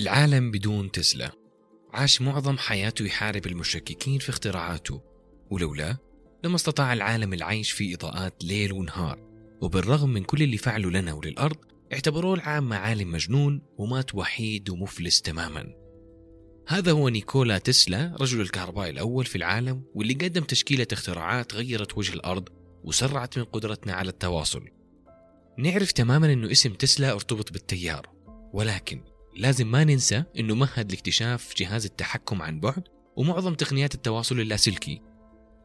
العالم بدون تسلا. عاش معظم حياته يحارب المشككين في اختراعاته ولولا لما استطاع العالم العيش في إضاءات ليل ونهار. وبالرغم من كل اللي فعله لنا وللأرض اعتبروه العامة عالم مجنون ومات وحيد ومفلس تماما. هذا هو نيكولا تسلا رجل الكهرباء الأول في العالم واللي قدم تشكيلة اختراعات غيرت وجه الأرض وسرعت من قدرتنا على التواصل. نعرف تماما أنه اسم تسلا ارتبط بالتيار ولكن لازم ما ننسى أنه مهد لاكتشاف جهاز التحكم عن بعد ومعظم تقنيات التواصل اللاسلكي.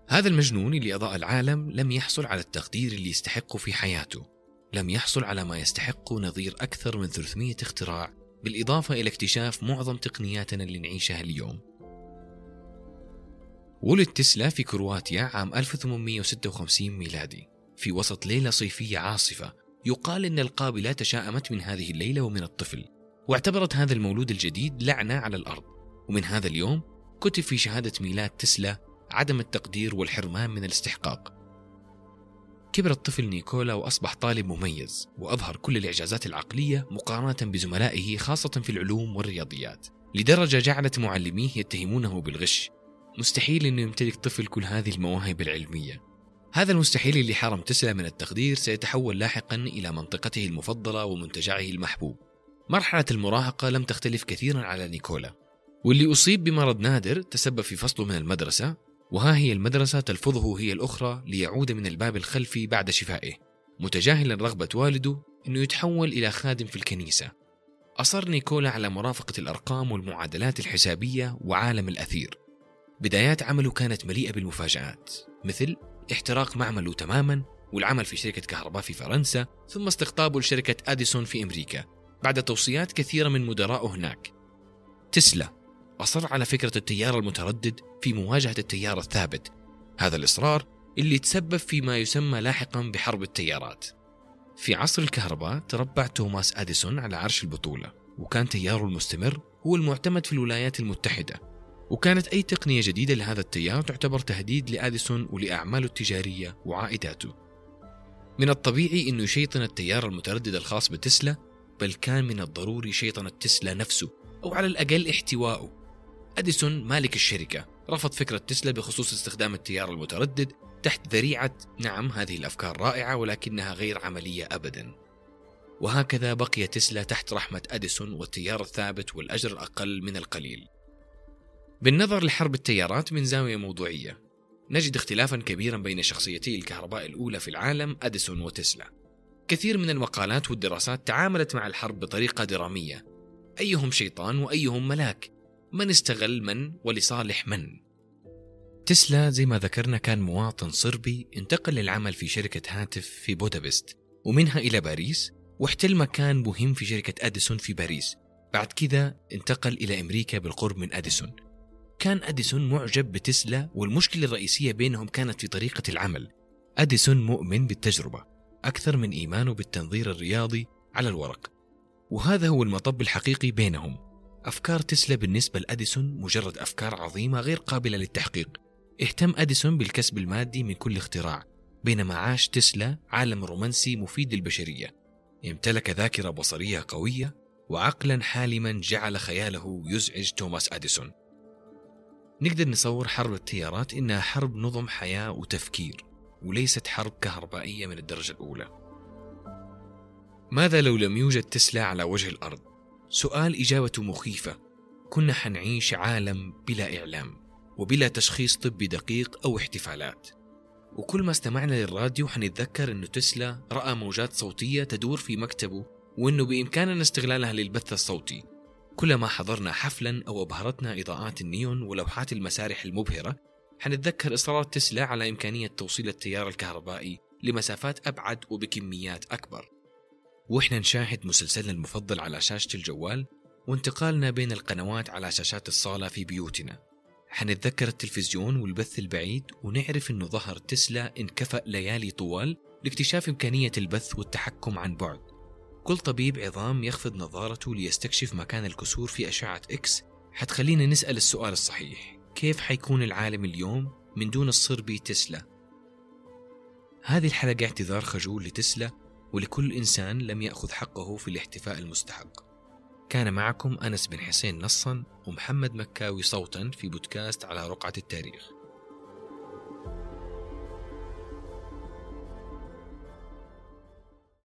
هذا المجنون اللي أضاء العالم لم يحصل على التقدير اللي يستحقه في حياته لم يحصل على ما يستحقه نظير أكثر من 300 اختراع بالإضافة إلى اكتشاف معظم تقنياتنا اللي نعيشها اليوم. ولد تسلا في كرواتيا عام 1856 ميلادي في وسط ليلة صيفية عاصفة يقال أن القابلة تشاءمت من هذه الليلة ومن الطفل. واعتبرت هذا المولود الجديد لعنة على الأرض. ومن هذا اليوم كتب في شهادة ميلاد تسلا عدم التقدير والحرمان من الاستحقاق. كبر الطفل نيكولا وأصبح طالب مميز وأظهر كل الإعجازات العقلية مقارنة بزملائه خاصة في العلوم والرياضيات. لدرجة جعلت معلميه يتهمونه بالغش. مستحيل أنه يمتلك طفل كل هذه المواهب العلمية. هذا المستحيل اللي حرم تسلا من التقدير سيتحول لاحقا إلى منطقته المفضلة ومنتجعه المحبوب. مرحلة المراهقة لم تختلف كثيرا على نيكولا واللي أصيب بمرض نادر تسبب في فصله من المدرسة وها هي المدرسة تلفظه هي الأخرى ليعود من الباب الخلفي بعد شفائه متجاهلا رغبة والده أنه يتحول إلى خادم في الكنيسة. أصر نيكولا على مرافقة الأرقام والمعادلات الحسابية وعالم الأثير. بدايات عمله كانت مليئة بالمفاجآت مثل احتراق معمله تماما والعمل في شركة كهرباء في فرنسا ثم استقطابه لشركة أديسون في أمريكا. بعد توصيات كثيرة من مدرائه هناك. تسلا أصر على فكرة التيار المتردد في مواجهة التيار الثابت. هذا الإصرار اللي تسبب فيما يسمى لاحقا بحرب التيارات. في عصر الكهرباء تربع توماس أديسون على عرش البطولة وكان تياره المستمر هو المعتمد في الولايات المتحدة. وكانت أي تقنية جديدة لهذا التيار تعتبر تهديد لأديسون ولأعماله التجارية وعائداته. من الطبيعي أنه يشيطن التيار المتردد الخاص بتسلا بل كان من الضروري شيطنة تسلا نفسه أو على الأقل احتواؤه أديسون مالك الشركة رفض فكرة تسلا بخصوص استخدام التيار المتردد تحت ذريعة نعم هذه الأفكار رائعة ولكنها غير عملية أبدا. وهكذا بقي تسلا تحت رحمة أديسون والتيار الثابت والأجر الأقل من القليل. بالنظر لحرب التيارات من زاوية موضوعية نجد اختلافا كبيرا بين شخصيتي الكهرباء الأولى في العالم أديسون وتسلا. كثير من المقالات والدراسات تعاملت مع الحرب بطريقة درامية. أيهم شيطان وأيهم ملاك. من استغل من ولصالح من؟ تسلا زي ما ذكرنا كان مواطن صربي انتقل للعمل في شركة هاتف في بودابست ومنها إلى باريس واحتل مكان مهم في شركة أديسون في باريس. بعد كذا انتقل إلى أمريكا بالقرب من أديسون. كان أديسون معجب بتسلا والمشكلة الرئيسية بينهم كانت في طريقة العمل. أديسون مؤمن بالتجربة. أكثر من إيمانه بالتنظير الرياضي على الورق. وهذا هو المطب الحقيقي بينهم. أفكار تسلا بالنسبة لأديسون مجرد أفكار عظيمة غير قابلة للتحقيق. اهتم أديسون بالكسب المادي من كل اختراع بينما عاش تسلا عالم رومانسي مفيد للبشرية. امتلك ذاكرة بصرية قوية وعقلا حالما جعل خياله يزعج توماس أديسون. نقدر نصور حرب التيارات إنها حرب نظم حياة وتفكير. وليست حرب كهربائية من الدرجة الأولى. ماذا لو لم يوجد تسلا على وجه الأرض؟ سؤال إجابته مخيفة. كنا حنعيش عالم بلا إعلام وبلا تشخيص طبي دقيق أو احتفالات. وكل ما استمعنا للراديو حنتذكر أنه تسلا رأى موجات صوتية تدور في مكتبه وأنه بإمكاننا استغلالها للبث الصوتي. كلما حضرنا حفلا أو أبهرتنا إضاءات النيون ولوحات المسارح المبهرة حنتذكر إصرار تسلا على إمكانية توصيل التيار الكهربائي لمسافات أبعد وبكميات أكبر. وإحنا نشاهد مسلسلنا المفضل على شاشة الجوال وانتقالنا بين القنوات على شاشات الصالة في بيوتنا. حنتذكر التلفزيون والبث البعيد ونعرف أنه ظهر تسلا انكفأ ليالي طوال لاكتشاف إمكانية البث والتحكم عن بعد. كل طبيب عظام يخفض نظارته ليستكشف مكان الكسور في أشعة إكس. حتخلينا نسأل السؤال الصحيح. كيف حيكون العالم اليوم من دون الصربي تسلا؟ هذه الحلقة اعتذار خجول لتسلا ولكل إنسان لم يأخذ حقه في الاحتفاء المستحق كان معكم أنس بن حسين نصا ومحمد مكاوي صوتا في بودكاست على رقعة التاريخ